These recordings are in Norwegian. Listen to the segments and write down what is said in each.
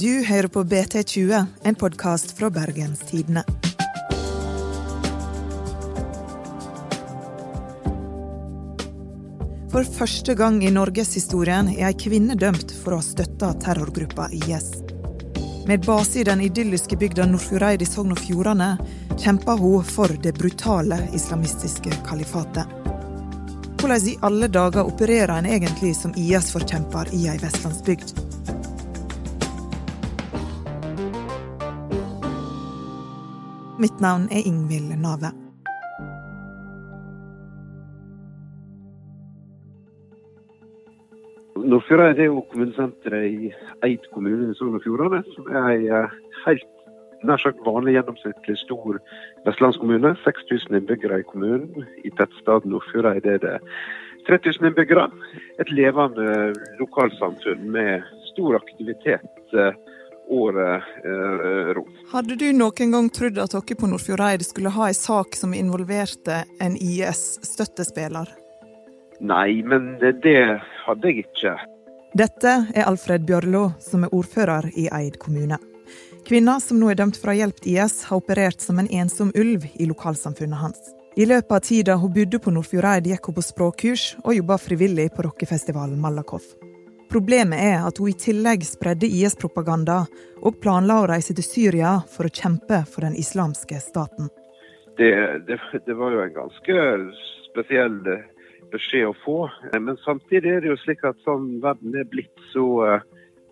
Du hører på BT20, en podkast fra Bergens Tidende. For første gang i norgeshistorien er ei kvinne dømt for å ha støtta terrorgruppa IS. Med base i den idylliske bygda Nordfjordeid i Sogn og Fjordane kjemper hun for det brutale islamistiske kalifatet. Hvordan i alle dager opererer en egentlig som IS-forkjemper i ei vestlandsbygd? Mitt navn er Ingvild Nave. Nordfjordeid er jo kommunesenteret i Eid kommune i Sogn og Fjordane, som er ei eh, helt nær sagt vanlig gjennomsnittlig stor vestlandskommune. 6000 innbyggere i kommunen. I tettstedet Nordfjordeid er det 3000 innbyggere. Et levende lokalsamfunn med stor aktivitet eh, året eh, rundt. Hadde du noen gang trodd at dere på Nordfjordeid skulle ha en sak som involverte en IS-støttespiller? Nei, men det hadde jeg ikke. Dette er Alfred Bjørlo, som er ordfører i Eid kommune. Kvinna som nå er dømt for å ha hjulpet IS, har operert som en ensom ulv i lokalsamfunnet hans. I løpet av tida hun bodde på Nordfjordeid, gikk hun på språkkurs og jobba frivillig på rockefestivalen Malakoff. Problemet er at hun i tillegg spredde IS-propaganda og planla å reise til Syria for å kjempe for den islamske staten. Det, det, det var jo en ganske spesiell beskjed å få. Men samtidig er det jo slik at sånn verden er blitt, så eh,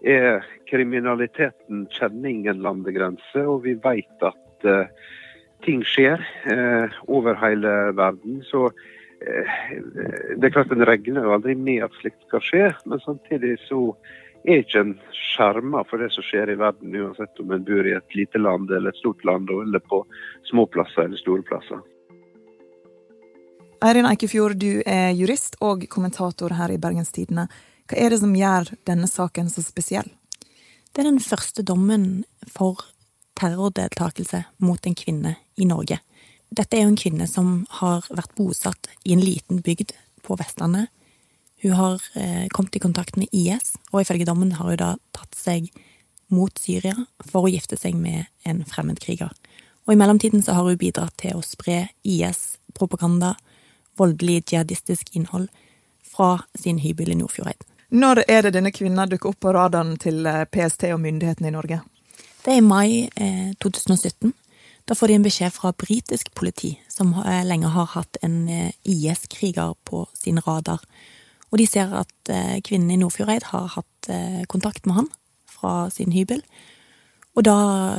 er kriminaliteten kjenner ingen landegrense. Og vi vet at uh, ting skjer over hele verden. Så det er klart en regner jo aldri med at slikt skal skje, men samtidig så er ikke en skjerma for det som skjer i verden, uansett om en bor i et lite land eller et stort land, eller på små plasser eller store plasser. Eirin Eikefjord, du er jurist og kommentator her i Bergens Tidende. Hva er det som gjør denne saken så spesiell? Det er den første dommen for terrordeltakelse mot en kvinne i Norge. Dette er jo en kvinne som har vært bosatt i en liten bygd på Vestlandet. Hun har eh, kommet i kontakt med IS, og ifølge dommen har hun da tatt seg mot Syria for å gifte seg med en fremmedkriger. Og i mellomtiden så har hun bidratt til å spre IS-propaganda voldelig jihadistisk innhold fra sin hybel i Nordfjordeid. Når er det denne kvinna dukker opp på radaren til eh, PST og myndighetene i Norge? Det er i mai eh, 2017. Da får de en beskjed fra britisk politi, som eh, lenge har hatt en eh, IS-kriger på sin radar. Og de ser at eh, kvinnen i Nordfjordeid har hatt kontakt med han fra sin hybel. Og da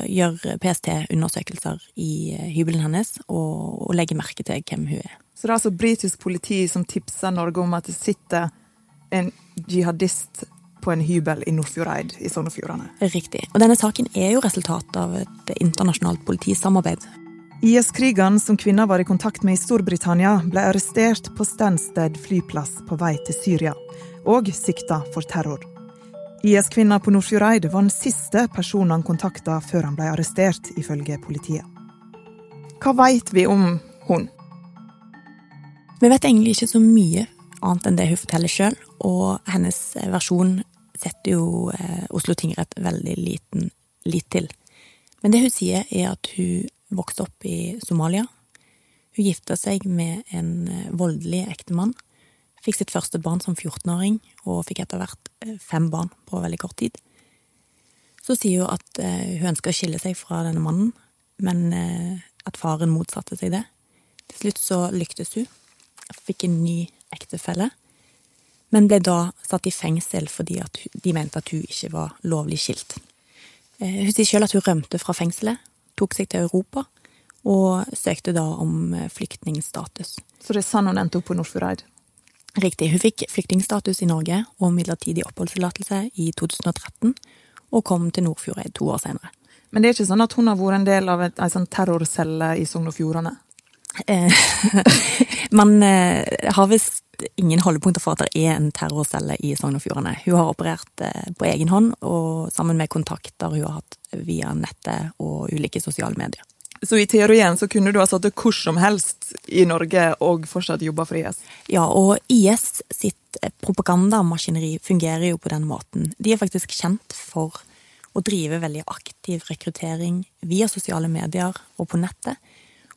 gjør PST undersøkelser i hybelen hennes og, og legger merke til hvem hun er. Så det er altså britisk politi som tipser Norge om at det sitter en jihadist på en hybel i Nordfjordeid i Sogn og Fjordane. Riktig. Og denne saken er jo resultatet av et internasjonalt politisamarbeid. IS-krigeren som kvinna var i kontakt med i Storbritannia, ble arrestert på Stansted flyplass på vei til Syria, og sikta for terror. IS-kvinna på Nordfjordeid var den siste personen han kontakta før han ble arrestert, ifølge politiet. Hva veit vi om hun? Vi vet egentlig ikke så mye annet enn det hun forteller sjøl, og hennes versjon setter jo eh, Oslo tingrett veldig liten lit til. Men det hun sier, er at hun vokste opp i Somalia. Hun gifta seg med en eh, voldelig ektemann. Fikk sitt første barn som 14-åring, og fikk etter hvert eh, fem barn på veldig kort tid. Så sier hun at hun ønsker å skille seg fra denne mannen, men at faren motsatte seg det. Til slutt så lyktes hun fikk en ny ektefelle, men ble da satt i fengsel fordi de mente at hun ikke var lovlig skilt. Eh, hun sier selv at hun rømte fra fengselet, tok seg til Europa og søkte da om eh, flyktningstatus. Så det er sånn hun endte opp på Nordfjordeid? Riktig. Hun fikk flyktningstatus i Norge og midlertidig oppholdstillatelse i 2013, og kom til Nordfjordeid to år senere. Men det er ikke sånn at hun har vært en del av ei sånn terrorcelle i Sogn og Fjordane? Eh, man har visst ingen holdepunkter for at det er en terrorcelle i Sogn og Fjordane. Hun har operert eh, på egen hånd, og sammen med kontakter hun har hatt via nettet og ulike sosiale medier. Så i teorien så kunne du ha sittet hvor som helst i Norge og fortsatt jobba for IS? Ja, og IS sitt propagandamaskineri fungerer jo på den måten. De er faktisk kjent for å drive veldig aktiv rekruttering via sosiale medier og på nettet.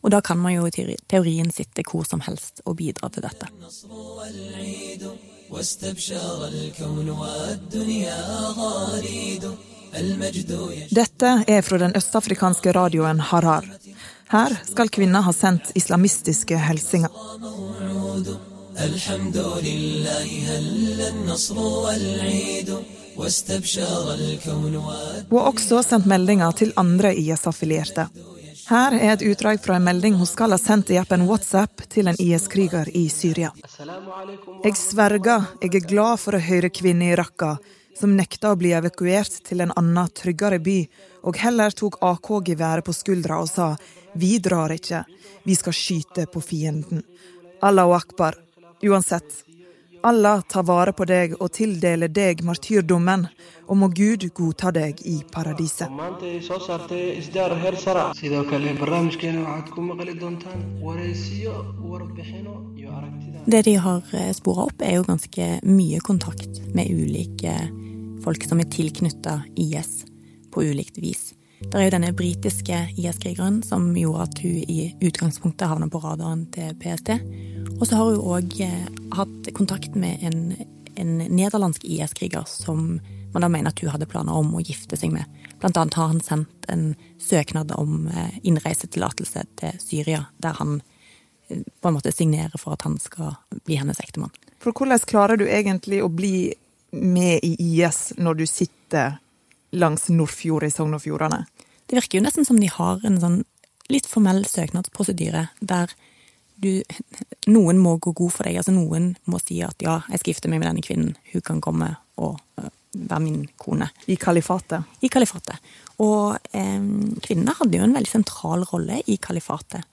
Og da kan man jo i teorien sitte hvor som helst og bidra til dette. Dette er fra den østafrikanske radioen Harar. Her skal kvinner ha sendt islamistiske hilsener. Hun har også sendt meldinger til andre IS-affilierte. Her er et utdrag fra en melding hun skal ha sendt i appen WhatsApp til en IS-kriger i Syria. Jeg sverger jeg er glad for å høre kvinner i Raqqa som nekta å bli evakuert til en annen, tryggere by, og heller tok AK-geværet på skuldra og sa vi drar ikke, vi skal skyte på fienden. Allahu akbar. Uansett, Allah tar vare på deg og tildeler deg martyrdommen, og må Gud godta deg i paradiset. Det de har eh, spora opp, er jo ganske mye kontakt med ulike folk som er tilknytta IS på ulikt vis. Det er jo denne britiske IS-krigeren som gjorde at hun i utgangspunktet havna på radaren til PST. Og så har hun òg eh, hatt kontakt med en, en nederlandsk IS-kriger som man da mener at hun hadde planer om å gifte seg med. Blant annet har han sendt en søknad om eh, innreisetillatelse til Syria, der han eh, på en måte signerer for at han skal bli hennes ektemann. For hvordan klarer du egentlig å bli med i IS når du sitter langs Nordfjord i Sogn og Fjordane? Det virker jo nesten som de har en sånn litt formell søknadsprosedyre der du Noen må gå god for deg. Altså noen må si at ja, jeg skal gifte meg med denne kvinnen. Hun kan komme og uh, være min kone. I kalifatet? I kalifatet. Og eh, kvinnene hadde jo en veldig sentral rolle i kalifatet.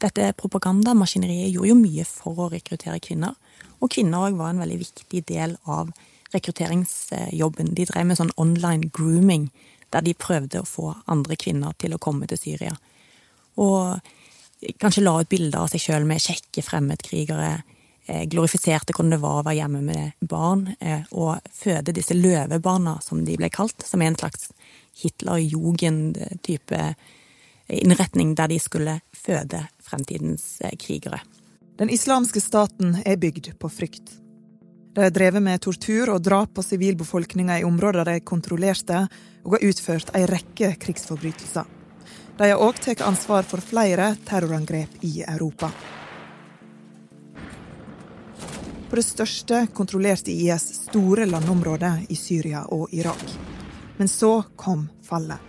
Dette propagandamaskineriet gjorde jo mye for å rekruttere kvinner. Og kvinner òg var en veldig viktig del av rekrutteringsjobben. De drev med sånn online grooming, der de prøvde å få andre kvinner til å komme til Syria. Og kanskje la ut bilder av seg sjøl med kjekke fremmedkrigere. Eh, glorifiserte hvordan det var å være hjemme med barn, eh, og føde disse løvebarna, som de ble kalt, som er en slags Hitler-jugend-type innretning, der de skulle føde fremtidens eh, krigere. Den islamske staten er bygd på frykt. De har drevet med tortur og drap på sivilbefolkninga i områder de kontrollerte, og har utført ei rekke krigsforbrytelser. De har òg tatt ansvar for flere terrorangrep i Europa. På det største kontrollerte IS store landområder i Syria og Irak. Men så kom fallet.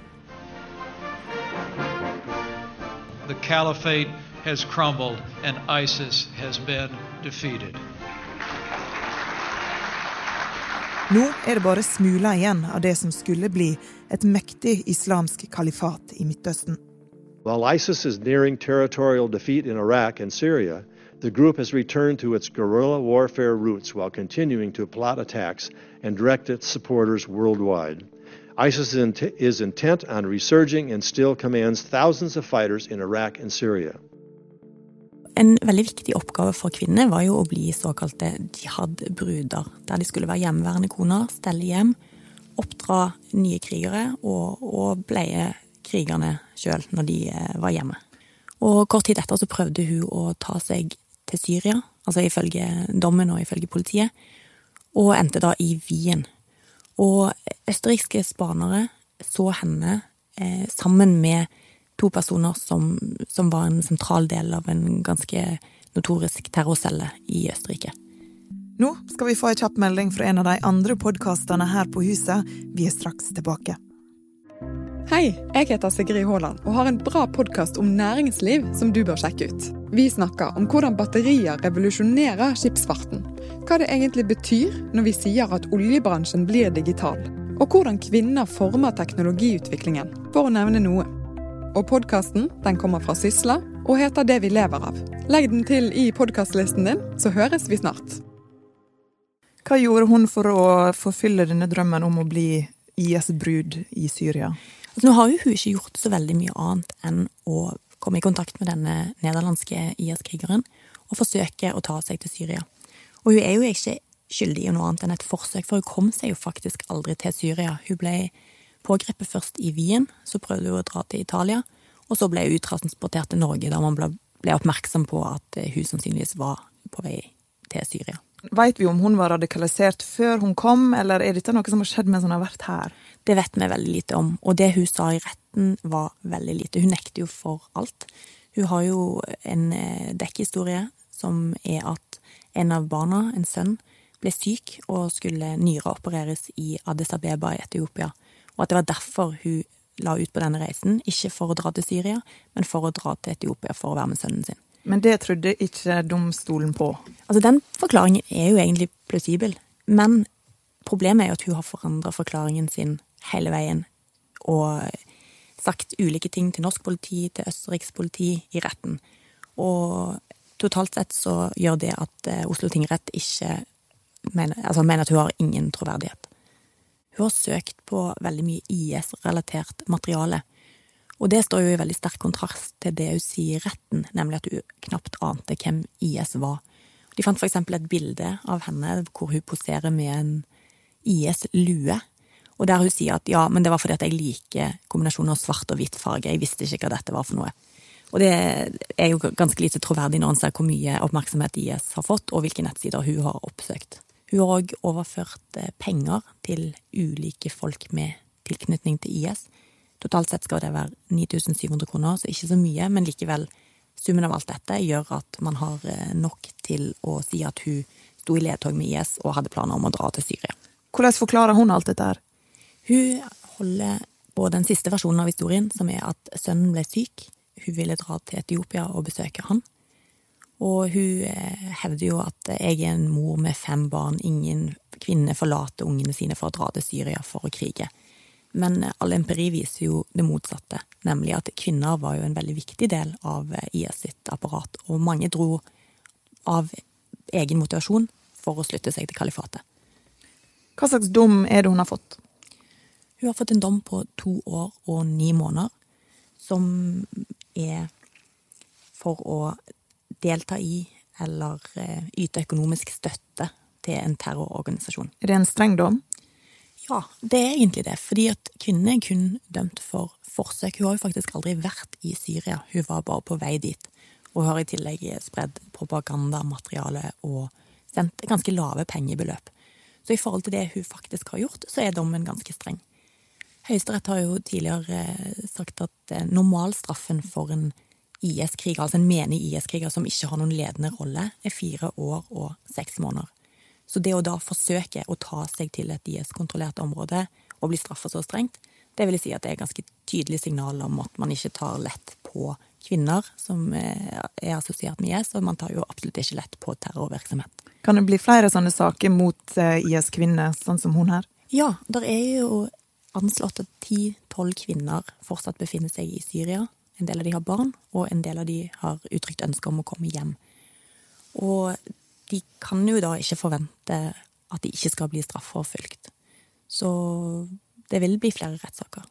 The caliphate has crumbled and ISIS has been defeated. Nå er det bare smuler igjen av det som skulle bli et mektig islamsk kalifat i Midtøsten. While ISIS is nearing territorial defeat in Iraq and Syria, the group has returned to its guerrilla warfare roots while continuing to plot attacks and direct its supporters worldwide. ISIS is intent on resurging and still commands thousands of fighters in Iraq and Syria. En veldig viktig oppgave for kvinner var jo å bli såkalte jihad-bruder, der de skulle være hjemmeværende koner, stelle hjem, oppdra nye krigere og, og bleie krigerne sjøl når de eh, var hjemme. Og kort tid etter så prøvde hun å ta seg til Syria, altså ifølge dommen og ifølge politiet, og endte da i Wien. Og østerrikske spanere så henne eh, sammen med to personer som, som var en sentral del av en ganske notorisk terrorcelle i Østerrike. Nå skal vi få en kjapp melding fra en av de andre podkastene her på huset. Vi er straks tilbake. Hei, jeg heter Sigrid Haaland og har en bra podkast om næringsliv som du bør sjekke ut. Vi snakker om hvordan batterier revolusjonerer skipsfarten. Hva det egentlig betyr når vi sier at oljebransjen blir digital. Og hvordan kvinner former teknologiutviklingen, for å nevne noe. Og podkasten kommer fra Sysla og heter Det vi lever av. Legg den til i podkastlisten din, så høres vi snart. Hva gjorde hun for å forfylle denne drømmen om å bli IS-brud i Syria? Altså, nå har jo hun ikke gjort så veldig mye annet enn å komme i kontakt med denne nederlandske IS-krigeren og forsøke å ta seg til Syria. Og hun er jo ikke skyldig i noe annet enn et forsøk, for hun kom seg jo faktisk aldri til Syria. Hun ble pågrepet først i Wien, så prøvde hun å dra til Italia, og så ble hun uttransportert til Norge, da man ble, ble oppmerksom på at eh, hun sannsynligvis var på vei til Syria. Veit vi om hun var radikalisert før hun kom, eller er dette noe som har skjedd mens hun har vært her? Det vet vi veldig lite om, og det hun sa i retten var veldig lite. Hun nekter jo for alt. Hun har jo en eh, dekkhistorie som er at en av barna, en sønn, ble syk og skulle nyreopereres i Addis Abeba i Etiopia, og at det var derfor hun la ut på denne reisen, ikke for å dra til Syria, men for å dra til Etiopia for å være med sønnen sin. Men det trodde ikke domstolen på? Altså, Den forklaringen er jo egentlig plausibel, men problemet er jo at hun har forandra forklaringen sin hele veien, og sagt ulike ting til norsk politi, til Østerriks politi, i retten. Og totalt sett så gjør det at eh, Oslo tingrett ikke mener, altså mener at hun har ingen troverdighet. Hun har søkt på veldig mye IS-relatert materiale, og det står jo i veldig sterk kontrast til det hun sier i retten, nemlig at hun knapt ante hvem IS var. De fant eksempel et bilde av henne hvor hun poserer med en IS-lue, og der hun sier at ja, men det var fordi at jeg liker kombinasjonen av svart og hvitt farge, jeg visste ikke hva dette var for noe. Og det er jo ganske lite troverdig når en ser hvor mye oppmerksomhet IS har fått, og hvilke nettsider hun har oppsøkt. Hun har òg overført eh, penger til ulike folk med tilknytning til IS. Totalt sett skal det være 9700 kroner, så ikke så mye, men likevel. Summen av alt dette gjør at man har eh, nok til å si at hun sto i ledtog med IS og hadde planer om å dra til Syria. Hvordan forklarer hun alt dette her? Hun holder på den siste versjonen av historien, som er at sønnen ble syk. Hun ville dra til Etiopia og besøke han. Og hun eh, hevder jo at jeg er en mor med fem barn, ingen kvinner forlater ungene sine for å dra til Syria for å krige. Men all empiri viser jo det motsatte, nemlig at kvinner var jo en veldig viktig del av eh, IS sitt apparat, og mange dro av egen motivasjon for å slutte seg til kalifatet. Hva slags dom er det hun har fått? Hun har fått en dom på to år og ni måneder, som er for å delta i eller eh, yte økonomisk støtte til en terrororganisasjon. Er det en streng dom? Ja, det er egentlig det. Fordi at kvinnen er kun dømt for forsøk. Hun har jo faktisk aldri vært i Syria, hun var bare på vei dit. Og har i tillegg spredd propagandamateriale og sendt ganske lave pengebeløp. Så i forhold til det hun faktisk har gjort, så er dommen ganske streng. Høyesterett har jo tidligere eh, sagt at eh, normalstraffen for en IS-kriger, altså en menig IS-kriger som ikke har noen ledende rolle, er fire år og seks måneder. Så det å da forsøke å ta seg til et IS-kontrollert område og bli straffa så strengt, det vil si at det er ganske tydelig signal om at man ikke tar lett på kvinner som eh, er assosiert med IS, og man tar jo absolutt ikke lett på terrorvirksomhet. Kan det bli flere sånne saker mot eh, IS-kvinner, sånn som hun her? Ja, der er jo anslått at ti-tolv kvinner fortsatt befinner seg i Syria. En del av de har barn, og en del av de har uttrykt ønske om å komme hjem. Og de kan jo da ikke forvente at de ikke skal bli straffeforfulgt. Så det vil bli flere rettssaker.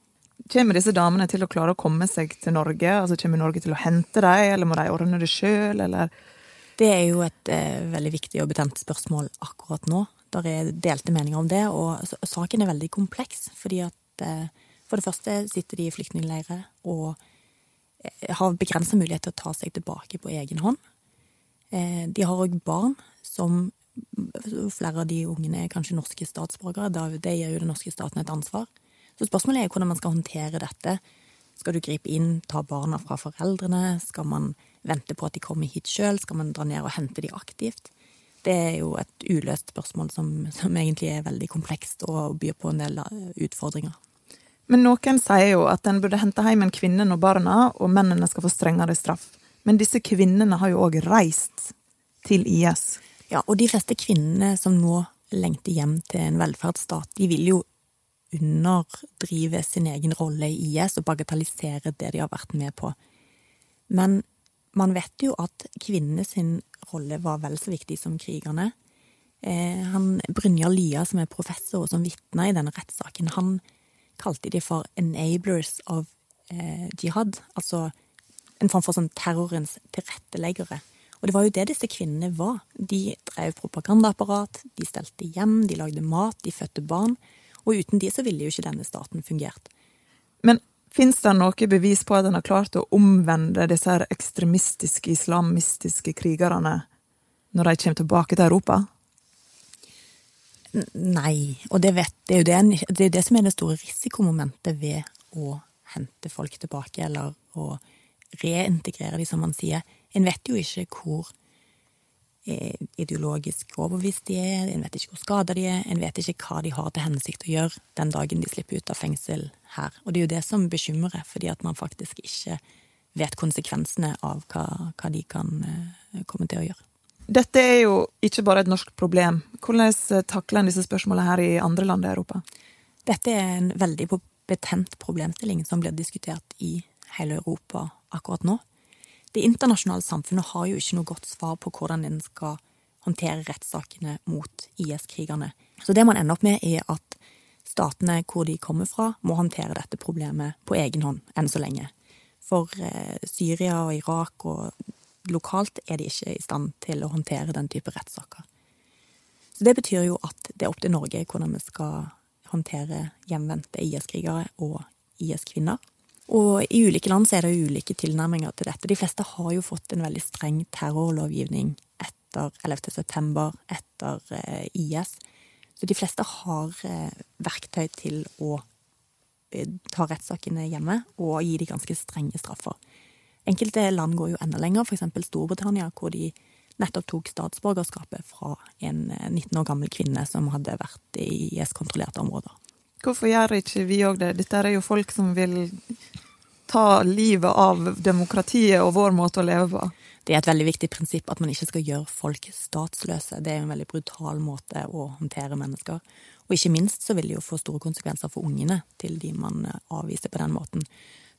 Kommer disse damene til å klare å komme seg til Norge? Altså Kommer Norge til å hente dem, eller må de ordne det sjøl, eller? Det er jo et eh, veldig viktig og betent spørsmål akkurat nå. Der er delte meninger om det, og saken er veldig kompleks. fordi at eh, for det første sitter de i flyktningleirer og har begrensa mulighet til å ta seg tilbake på egen hånd. Eh, de har òg barn som Flere av de ungene er kanskje norske statsborgere. Det gir jo den norske staten et ansvar. Så spørsmålet er hvordan man skal håndtere dette. Skal du gripe inn, ta barna fra foreldrene? Skal man vente på at de kommer hit sjøl? Skal man dra ned og hente de aktivt? Det er jo et uløst spørsmål som, som egentlig er veldig komplekst og byr på en del utfordringer. Men noen sier jo at en burde hente hjem en kvinne når barna og mennene skal få strengere straff. Men disse kvinnene har jo òg reist til IS. Ja, og de fleste kvinnene som nå lengter hjem til en velferdsstat, de vil jo underdrive sin egen rolle i IS og bagatellisere det de har vært med på. Men man vet jo at kvinnene sin rolle var vel så viktig som krigerne. Eh, han Brynjar Lia, som er professor og som vitner i denne rettssaken, han kalte de for 'enablers of eh, jihad', altså en form for sånn terrorens tilretteleggere. Og det var jo det disse kvinnene var. De drev propagandaapparat, de stelte hjem, de lagde mat, de fødte barn. Og uten de så ville jo ikke denne staten fungert. Men fins det noe bevis på at en har klart å omvende disse ekstremistiske, islamistiske krigerne når de kommer tilbake til Europa? Nei, og det, vet, det, er jo det, det, er det som er det store risikomomentet ved å hente folk tilbake, eller å reintegrere de, som man sier. En vet jo ikke hvor eh, ideologisk overbevist de er, en vet ikke hvor skada de er, en vet ikke hva de har til hensikt å gjøre den dagen de slipper ut av fengsel her. Og det er jo det som bekymrer, fordi at man faktisk ikke vet konsekvensene av hva, hva de kan eh, komme til å gjøre. Dette er jo ikke bare et norsk problem. Hvordan takler en disse spørsmålene her i andre land i Europa? Dette er en veldig betent problemstilling som blir diskutert i hele Europa akkurat nå. Det internasjonale samfunnet har jo ikke noe godt svar på hvordan en skal håndtere rettssakene mot IS-krigerne. Så det man ender opp med, er at statene hvor de kommer fra, må håndtere dette problemet på egen hånd enn så lenge. For eh, Syria og Irak og lokalt er de ikke i stand til å håndtere den type rettssaker. Så det betyr jo at det er opp til Norge hvordan vi skal håndtere hjemvendte IS-krigere og IS-kvinner. Og i ulike land så er det ulike tilnærminger til dette. De fleste har jo fått en veldig streng terrorlovgivning etter 11. september, etter eh, IS. Så de fleste har eh, verktøy til å eh, ta rettssakene hjemme og gi de ganske strenge straffer. Enkelte land går jo enda lenger, f.eks. Storbritannia, hvor de nettopp tok statsborgerskapet fra en 19 eh, år gammel kvinne som hadde vært i IS-kontrollerte områder. Hvorfor gjør ikke vi òg det? Dette er jo folk som vil ta livet av demokratiet og vår måte å leve på. Det er et veldig viktig prinsipp at man ikke skal gjøre folk statsløse. Det er en veldig brutal måte å håndtere mennesker. Og ikke minst så vil det jo få store konsekvenser for ungene til de man avviser på den måten.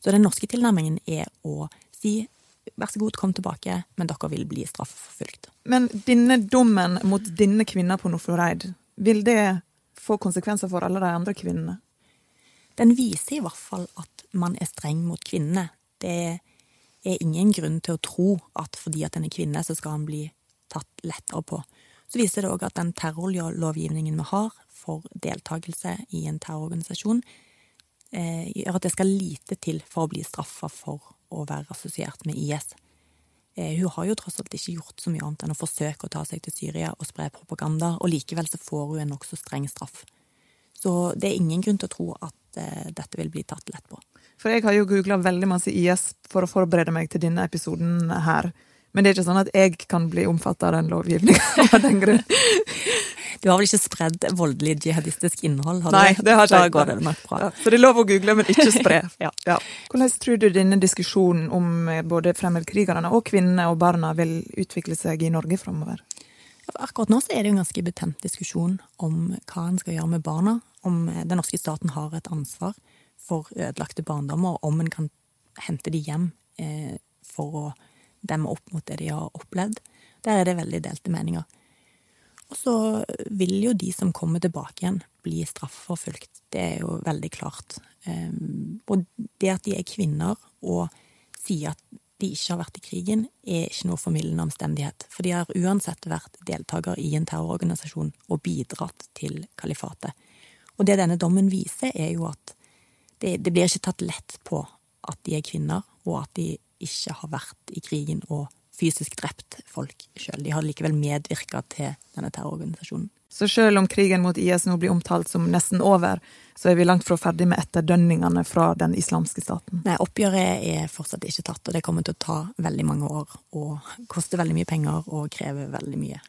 Så den norske tilnærmingen er å si vær så god, kom tilbake, men dere vil bli straffeforfulgt. Men denne dommen mot denne kvinna på Nordfjordeid, vil det få konsekvenser for alle de andre kvinnene? Den viser i hvert fall at man er streng mot kvinnene. Det er ingen grunn til å tro at fordi at en er kvinne, så skal han bli tatt lettere på. Så viser det òg at den terrorlovgivningen vi har for deltakelse i en terrororganisasjon, eh, gjør at det skal lite til for å bli straffa for å være assosiert med IS. Eh, hun har jo tross alt ikke gjort så mye annet enn å forsøke å ta seg til Syria og spre propaganda, og likevel så får hun en nokså streng straff. Så det er ingen grunn til å tro at uh, dette vil bli tatt lett på. For jeg har jo googla veldig masse IS for å forberede meg til denne episoden her. Men det er ikke sånn at jeg kan bli omfattet av den lovgivninga av den grunn. Du har vel ikke spredd voldelig jihadistisk innhold? Har Nei, det har ikke Da det. Ja, så det er lov å google, men ikke spre. ja. Ja. Hvordan tror du denne diskusjonen om eh, både fremmedkrigerne og kvinnene og barna vil utvikle seg i Norge framover? Akkurat nå så er det jo en ganske betent diskusjon om hva en skal gjøre med barna. Om eh, den norske staten har et ansvar for ødelagte barndommer, og om en kan hente de hjem eh, for å demme opp mot det de har opplevd. Der er det veldig delte meninger. Og så vil jo de som kommer tilbake igjen, bli straffeforfulgt. Det er jo veldig klart. Ehm, og det at de er kvinner og sier at de ikke har vært i krigen, er ikke noe formildende omstendighet. For de har uansett vært deltaker i en terrororganisasjon og bidratt til kalifatet. Og det denne dommen viser, er jo at det, det blir ikke tatt lett på at de er kvinner, og at de ikke har vært i krigen og fysisk drept folk sjøl. De har likevel medvirka til denne terrororganisasjonen. Så selv om krigen mot IS nå blir omtalt som nesten over, så er vi langt fra ferdig med etterdønningene fra den islamske staten? Nei, oppgjøret er fortsatt ikke tatt, og det kommer til å ta veldig mange år og koste veldig mye penger og kreve veldig mye.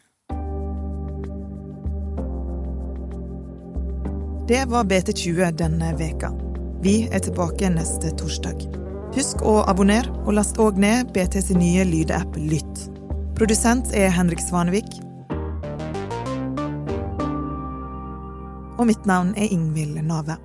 Det var BT20 denne veka. Vi er tilbake neste torsdag. Husk å abonnere, og last òg ned BTs nye lydapp Lytt. Produsent er Henrik Svanevik. Og mitt navn er Ingvild Nave.